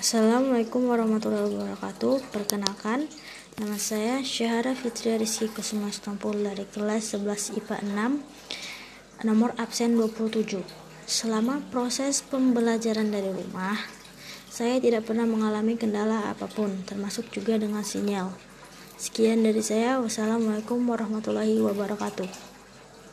Assalamualaikum warahmatullahi wabarakatuh. Perkenalkan, nama saya Syahara Fitri Rizki Kusuma Stompul dari kelas 11 IPA 6, nomor absen 27. Selama proses pembelajaran dari rumah, saya tidak pernah mengalami kendala apa pun, termasuk juga dengan sinyal. Sekian dari saya. Wassalamualaikum warahmatullahi wabarakatuh.